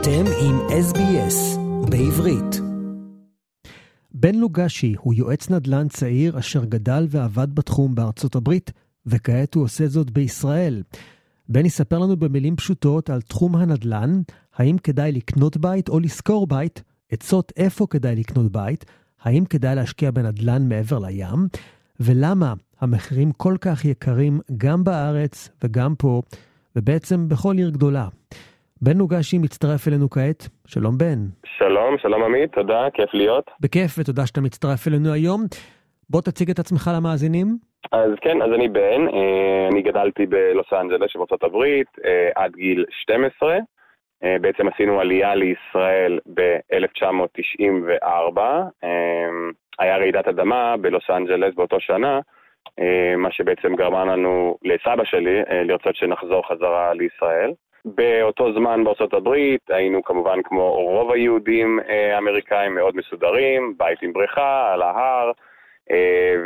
אתם עם SBS בעברית. בן לוגשי הוא יועץ נדל"ן צעיר אשר גדל ועבד בתחום בארצות הברית, וכעת הוא עושה זאת בישראל. בן יספר לנו במילים פשוטות על תחום הנדל"ן, האם כדאי לקנות בית או לשכור בית, עצות איפה כדאי לקנות בית, האם כדאי להשקיע בנדל"ן מעבר לים, ולמה המחירים כל כך יקרים גם בארץ וגם פה, ובעצם בכל עיר גדולה. בן נוגשי מצטרף אלינו כעת. שלום בן. שלום, שלום עמית, תודה, כיף להיות. בכיף ותודה שאתה מצטרף אלינו היום. בוא תציג את עצמך למאזינים. אז כן, אז אני בן, אה, אני גדלתי בלוס אנג'לס שבארצות הברית אה, עד גיל 12. אה, בעצם עשינו עלייה לישראל ב-1994. היה רעידת אדמה בלוס אנג'לס באותו שנה, מה שבעצם גרמה לנו, לסבא שלי, לרצות שנחזור חזרה לישראל. באותו זמן בארצות הברית היינו כמובן כמו רוב היהודים האמריקאים מאוד מסודרים, בית עם בריכה, על ההר,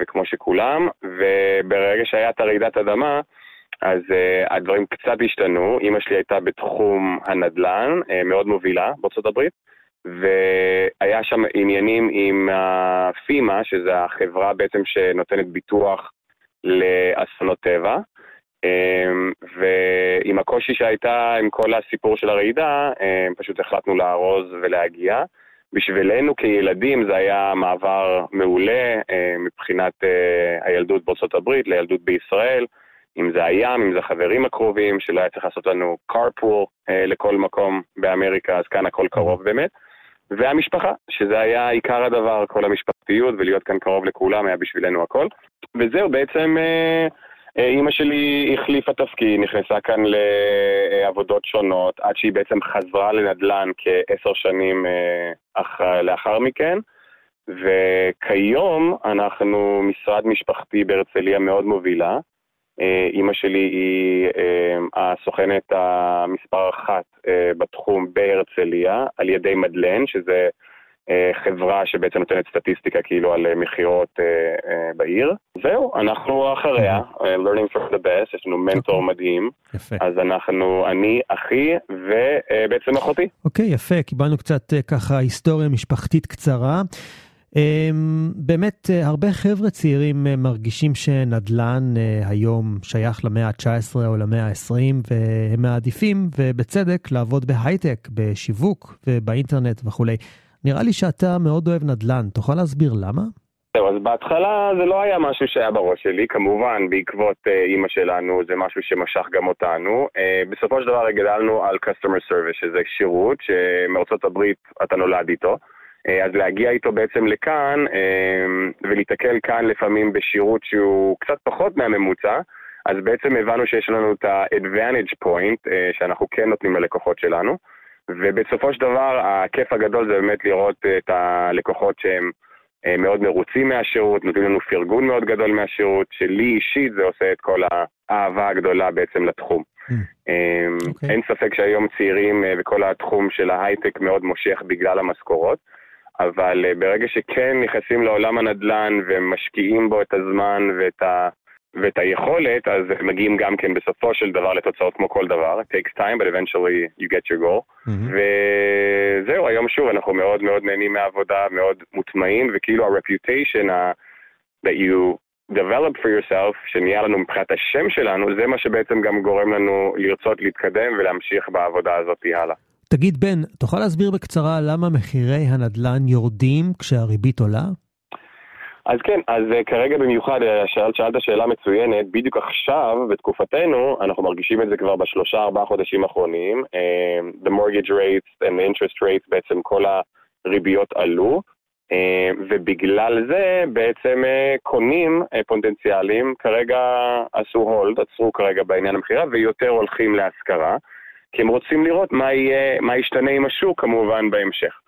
וכמו שכולם, וברגע שהיה את הרעידת אדמה, אז uh, הדברים קצת השתנו. אימא שלי הייתה בתחום הנדל"ן, uh, מאוד מובילה בארצות הברית, והיה שם עניינים עם הפימה, שזה החברה בעצם שנותנת ביטוח לאסונות טבע. Um, ועם הקושי שהייתה עם כל הסיפור של הרעידה, um, פשוט החלטנו לארוז ולהגיע. בשבילנו כילדים זה היה מעבר מעולה uh, מבחינת uh, הילדות בארצות הברית לילדות בישראל. אם זה הים, אם זה החברים הקרובים, שלא היה צריך לעשות לנו carpool אה, לכל מקום באמריקה, אז כאן הכל קרוב באמת. והמשפחה, שזה היה עיקר הדבר, כל המשפחתיות, ולהיות כאן קרוב לכולם היה בשבילנו הכל. וזהו, בעצם אה, אה, אימא שלי החליפה תפקיד, נכנסה כאן לעבודות שונות, עד שהיא בעצם חזרה לנדל"ן כעשר שנים אה, אח, לאחר מכן. וכיום אנחנו משרד משפחתי בהרצליה מאוד מובילה. אה, אימא שלי היא אה, הסוכנת המספר אחת אה, בתחום בהרצליה, על ידי מדלן, שזה חברה שבעצם נותנת סטטיסטיקה כאילו על מכירות בעיר. זהו, אנחנו אחריה, learning from the best, יש לנו מנטור אוקיי. מדהים. יפה. אז אנחנו, אני, אחי ובעצם אחותי. אוקיי, יפה, קיבלנו קצת ככה היסטוריה משפחתית קצרה. אמ, באמת, אה, הרבה חבר'ה צעירים אה, מרגישים שנדל"ן אה, היום שייך למאה ה-19 או למאה ה-20, והם מעדיפים, ובצדק, לעבוד בהייטק, בשיווק ובאינטרנט וכולי. נראה לי שאתה מאוד אוהב נדל"ן, תוכל להסביר למה? זהו, אז בהתחלה זה לא היה משהו שהיה בראש שלי, כמובן בעקבות uh, אימא שלנו זה משהו שמשך גם אותנו. Uh, בסופו של דבר גדלנו על customer service, שזה שירות שמארצות הברית אתה נולד איתו. אה, אז להגיע איתו בעצם לכאן אה, ולהיתקל כאן לפעמים בשירות שהוא קצת פחות מהממוצע, אז בעצם הבנו שיש לנו את ה-advantage point אה, שאנחנו כן נותנים ללקוחות שלנו, ובסופו של דבר הכיף הגדול זה באמת לראות את הלקוחות שהם מאוד מרוצים מהשירות, נותנים לנו פרגון מאוד גדול מהשירות, שלי אישית זה עושה את כל האהבה הגדולה בעצם לתחום. Okay. אין ספק שהיום צעירים וכל התחום של ההייטק מאוד מושך בגלל המשכורות. אבל אה, ברגע שכן נכנסים לעולם הנדל"ן ומשקיעים בו את הזמן ואת, ה, ואת היכולת, אז מגיעים גם כן בסופו של דבר לתוצאות כמו כל דבר. It takes time, but eventually you get your goal. Mm-hmm. וזהו, היום שוב, אנחנו מאוד מאוד נהנים מהעבודה, מאוד מוטמעים, וכאילו ה-reputation ה- that you develop for yourself, שנהיה לנו מבחינת השם שלנו, זה מה שבעצם גם גורם לנו לרצות להתקדם ולהמשיך בעבודה הזאת הלאה. תגיד בן, תוכל להסביר בקצרה למה מחירי הנדל"ן יורדים כשהריבית עולה? אז כן, אז uh, כרגע במיוחד, uh, שאלת, שאלת שאלה מצוינת, בדיוק עכשיו, בתקופתנו, אנחנו מרגישים את זה כבר בשלושה ארבעה חודשים האחרונים. Uh, the mortgage rates and the interest rates, בעצם כל הריביות עלו, uh, ובגלל זה בעצם uh, קונים uh, פוטנציאליים כרגע עשו הולד, עצרו כרגע בעניין המכירה, ויותר הולכים להשכרה. כי הם רוצים לראות מה, יהיה, מה ישתנה עם השוק כמובן בהמשך.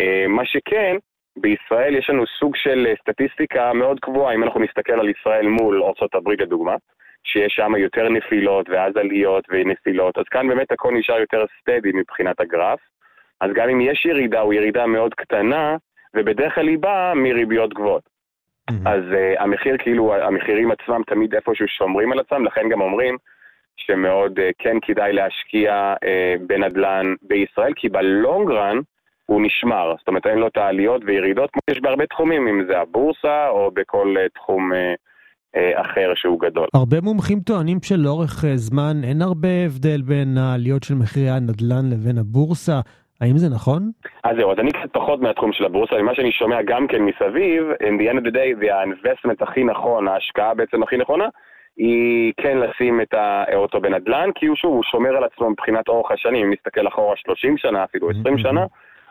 אה, מה שכן, בישראל יש לנו סוג של סטטיסטיקה מאוד קבועה, אם אנחנו נסתכל על ישראל מול ארה"ב לדוגמה, שיש שם יותר נפילות ואז עליות ונפילות, אז כאן באמת הכל נשאר יותר סטדי מבחינת הגרף. אז גם אם יש ירידה, הוא ירידה מאוד קטנה, ובדרך כלל היא באה מריביות גבוהות. Mm-hmm. אז uh, המחיר, כאילו, המחירים עצמם תמיד איפשהו שומרים על עצמם, לכן גם אומרים שמאוד כן כדאי להשקיע בנדל"ן בישראל, כי בלונגרן הוא נשמר. זאת אומרת, אין לו את העליות וירידות כמו שיש בהרבה תחומים, אם זה הבורסה או בכל תחום אחר שהוא גדול. הרבה מומחים טוענים שלאורך זמן אין הרבה הבדל בין העליות של מחירי הנדל"ן לבין הבורסה. האם זה נכון? אז זהו, אז אני קצת פחות מהתחום של הבורסה, ממה שאני שומע גם כן מסביב, in the end of the day, זה ה-investment הכי נכון, ההשקעה בעצם הכי נכונה, היא כן לשים את האוטו בנדל"ן, כי הוא שוב, הוא שומר על עצמו מבחינת אורך השנים, אם נסתכל אחורה 30 שנה, אפילו 20 שנה,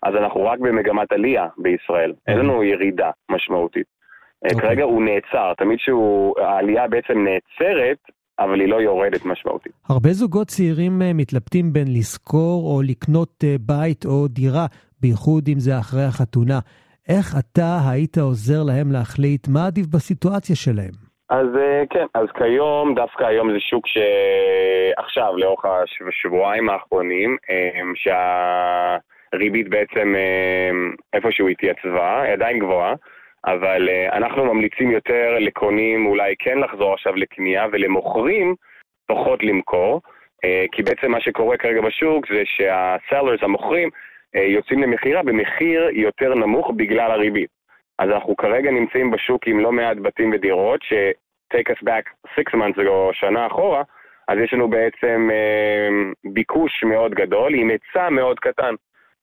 אז אנחנו רק במגמת עלייה בישראל, אין לנו ירידה משמעותית. Okay. אוקיי. כרגע הוא נעצר, תמיד שהעלייה בעצם נעצרת, אבל היא לא יורדת משמעותית. הרבה זוגות צעירים אה, מתלבטים בין לשכור או לקנות אה, בית או דירה, בייחוד אם זה אחרי החתונה. איך אתה היית עוזר להם להחליט מה עדיף בסיטואציה שלהם? אז אה, כן, אז כיום, דווקא היום זה שוק שעכשיו, לאורך השבועיים האחרונים, שהריבית בעצם איפשהו התייצבה, היא עדיין גבוהה. אבל uh, אנחנו ממליצים יותר לקונים אולי כן לחזור עכשיו לקנייה ולמוכרים פחות למכור, uh, כי בעצם מה שקורה כרגע בשוק זה שהסלרס, המוכרים, יוצאים למכירה במחיר יותר נמוך בגלל הריבית. אז אנחנו כרגע נמצאים בשוק עם לא מעט בתים ודירות, ש-take us back six months ago, שנה אחורה, אז יש לנו בעצם uh, ביקוש מאוד גדול עם היצע מאוד קטן.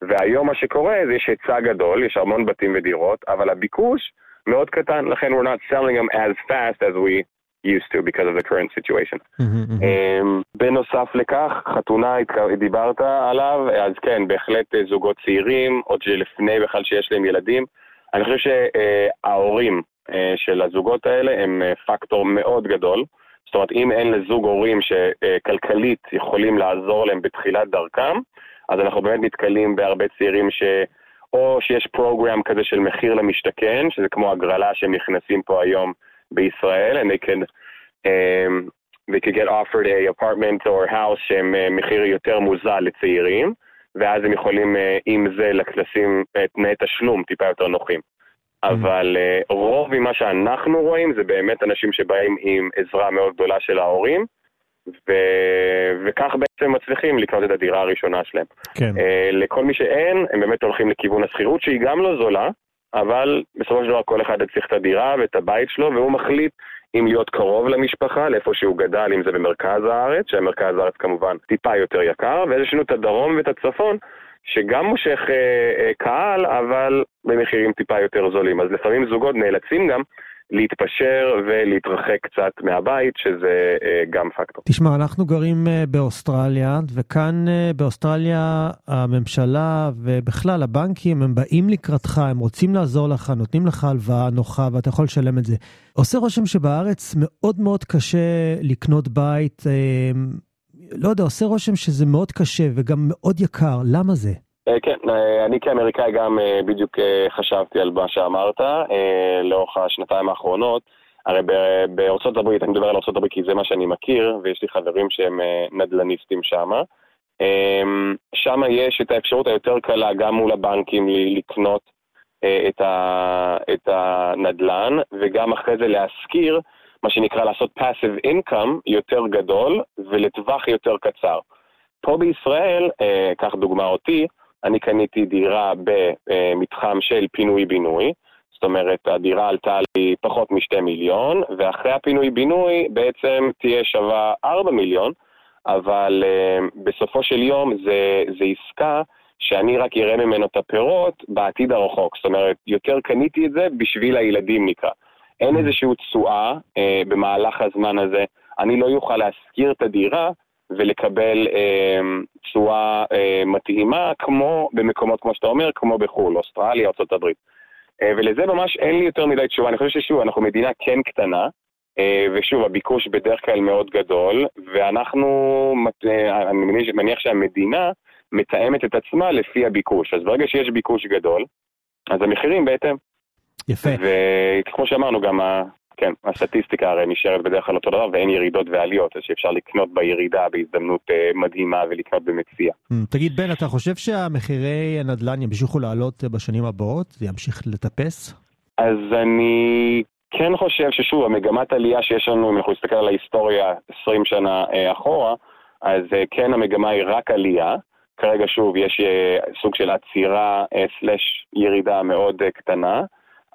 והיום מה שקורה זה יש היצע גדול, יש המון בתים ודירות, אבל הביקוש מאוד קטן, לכן we're not selling them as fast as we used to because of the current situation. Mm-hmm, um, בנוסף לכך, חתונה, דיברת עליו, אז כן, בהחלט אה, זוגות צעירים, עוד שלפני בכלל שיש להם ילדים. אני חושב שההורים uh, של הזוגות האלה הם פקטור מאוד גדול. זאת אומרת, אם אין לזוג הורים שכלכלית יכולים לעזור להם בתחילת דרכם, אז אנחנו באמת נתקלים בהרבה צעירים ש... או שיש פרוגרם כזה של מחיר למשתכן, שזה כמו הגרלה שהם נכנסים פה היום בישראל, and they can, um, they can get offered a apartment or house שהם uh, מחיר יותר מוזל לצעירים, ואז הם יכולים uh, עם זה לשים תנאי תשלום טיפה יותר נוחים. Mm-hmm. אבל uh, רוב ממה שאנחנו רואים זה באמת אנשים שבאים עם עזרה מאוד גדולה של ההורים, ו... וכך בעצם מצליחים לקנות את הדירה הראשונה שלהם. כן. Uh, לכל מי שאין, הם באמת הולכים לכיוון השכירות, שהיא גם לא זולה, אבל בסופו של דבר כל אחד צריך את הדירה ואת הבית שלו, והוא מחליט אם להיות קרוב למשפחה, לאיפה שהוא גדל, אם זה במרכז הארץ, שהמרכז הארץ כמובן טיפה יותר יקר, ויש לנו את הדרום ואת הצפון, שגם מושך uh, uh, קהל, אבל במחירים טיפה יותר זולים. אז לפעמים זוגות נאלצים גם להתפשר ולהתרחק קצת מהבית, שזה אה, גם פקטור. תשמע, אנחנו גרים אה, באוסטרליה, וכאן אה, באוסטרליה הממשלה ובכלל הבנקים, הם באים לקראתך, הם רוצים לעזור לך, נותנים לך הלוואה נוחה ואתה יכול לשלם את זה. עושה רושם שבארץ מאוד מאוד קשה לקנות בית, לא יודע, עושה רושם שזה מאוד קשה וגם מאוד יקר, למה זה? אה, כן, אה, אני כאמריקאי גם אה, בדיוק חשבתי על מה שאמרת לאורך השנתיים האחרונות. הרי בארצות הברית, אני מדבר על ארצות הברית כי זה מה שאני מכיר, ויש לי חברים שהם נדל"ניסטים שם. שם יש את האפשרות היותר קלה גם מול הבנקים לקנות את, הנדל"ן, וגם אחרי זה להשכיר, מה שנקרא לעשות passive income יותר גדול ולטווח יותר קצר. פה בישראל, קח דוגמה אותי, אני קניתי דירה במתחם של פינוי-בינוי, זאת אומרת, הדירה עלתה לי פחות משתי מיליון, ואחרי הפינוי-בינוי בעצם תהיה שווה ארבע מיליון, אבל uh, בסופו של יום זה, זה עסקה שאני רק אראה ממנו את הפירות בעתיד הרחוק. זאת אומרת, יותר קניתי את זה בשביל הילדים נקרא. אין mm. איזושהי תשואה uh, במהלך הזמן הזה. אני לא אוכל להשכיר את הדירה ולקבל אמ, תשואה אה, מתאימה, כמו במקומות, כמו שאתה אומר, כמו בחו"ל, אוסטרליה, ארה"ב. אה, ולזה ממש אין לי יותר מדי תשובה. אני חושב ששוב, אנחנו מדינה כן קטנה, אה, ושוב, הביקוש בדרך כלל מאוד גדול, ואנחנו, אני מניח שהמדינה מתאמת את עצמה לפי הביקוש. אז ברגע שיש ביקוש גדול, אז המחירים בהתאם. יפה. וכמו שאמרנו, גם כן, הסטטיסטיקה הרי נשארת בדרך כלל אותו דבר ואין ירידות ועליות, אז שאפשר לקנות בירידה בהזדמנות אה, מדהימה ולקנות במציע. Mm, תגיד בן, אתה חושב שהמחירי הנדל"ן ימשיכו לעלות בשנים הבאות? זה ימשיך לטפס? אז אני כן חושב ששוב, המגמת עלייה שיש לנו, אם אנחנו נסתכל על ההיסטוריה 20 שנה אה, אחורה, אז אה, כן המגמה היא רק עלייה. כרגע שוב יש אה, סוג של עצירה סלש ירידה מאוד קטנה,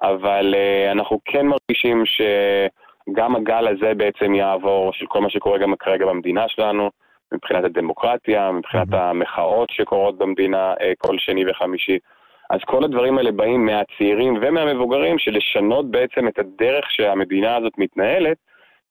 אבל אנחנו כן מרגישים שגם הגל הזה בעצם יעבור, של כל מה שקורה גם כרגע במדינה שלנו, מבחינת הדמוקרטיה, מבחינת. המחאות שקורות במדינה כל שני וחמישי. אז כל הדברים האלה באים מהצעירים ומהמבוגרים של לשנות בעצם את הדרך שהמדינה הזאת מתנהלת,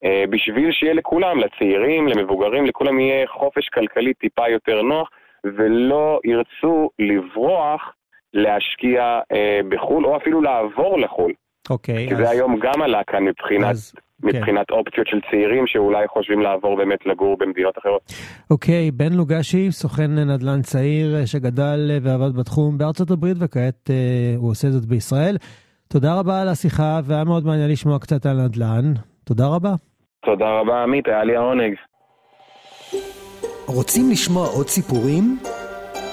אה, בשביל שיהיה לכולם, לצעירים, למבוגרים, לכולם יהיה חופש כלכלי טיפה יותר נוח, ולא ירצו לברוח להשקיע אה, בחו"ל, או אפילו לעבור לחו"ל. אוקיי. כי אז... זה היום גם עלה כאן מבחינת... אז... כן. מבחינת כן. אופציות של צעירים שאולי חושבים לעבור באמת לגור במדינות אחרות. אוקיי, בן לוגשי, סוכן נדל"ן צעיר אה, שגדל אה, ועבד בתחום בארצות הברית וכעת אה, הוא עושה זאת בישראל. תודה רבה על השיחה והיה מאוד מעניין לשמוע קצת על נדל"ן. תודה רבה. תודה רבה עמית, היה לי העונג. רוצים לשמוע עוד סיפורים?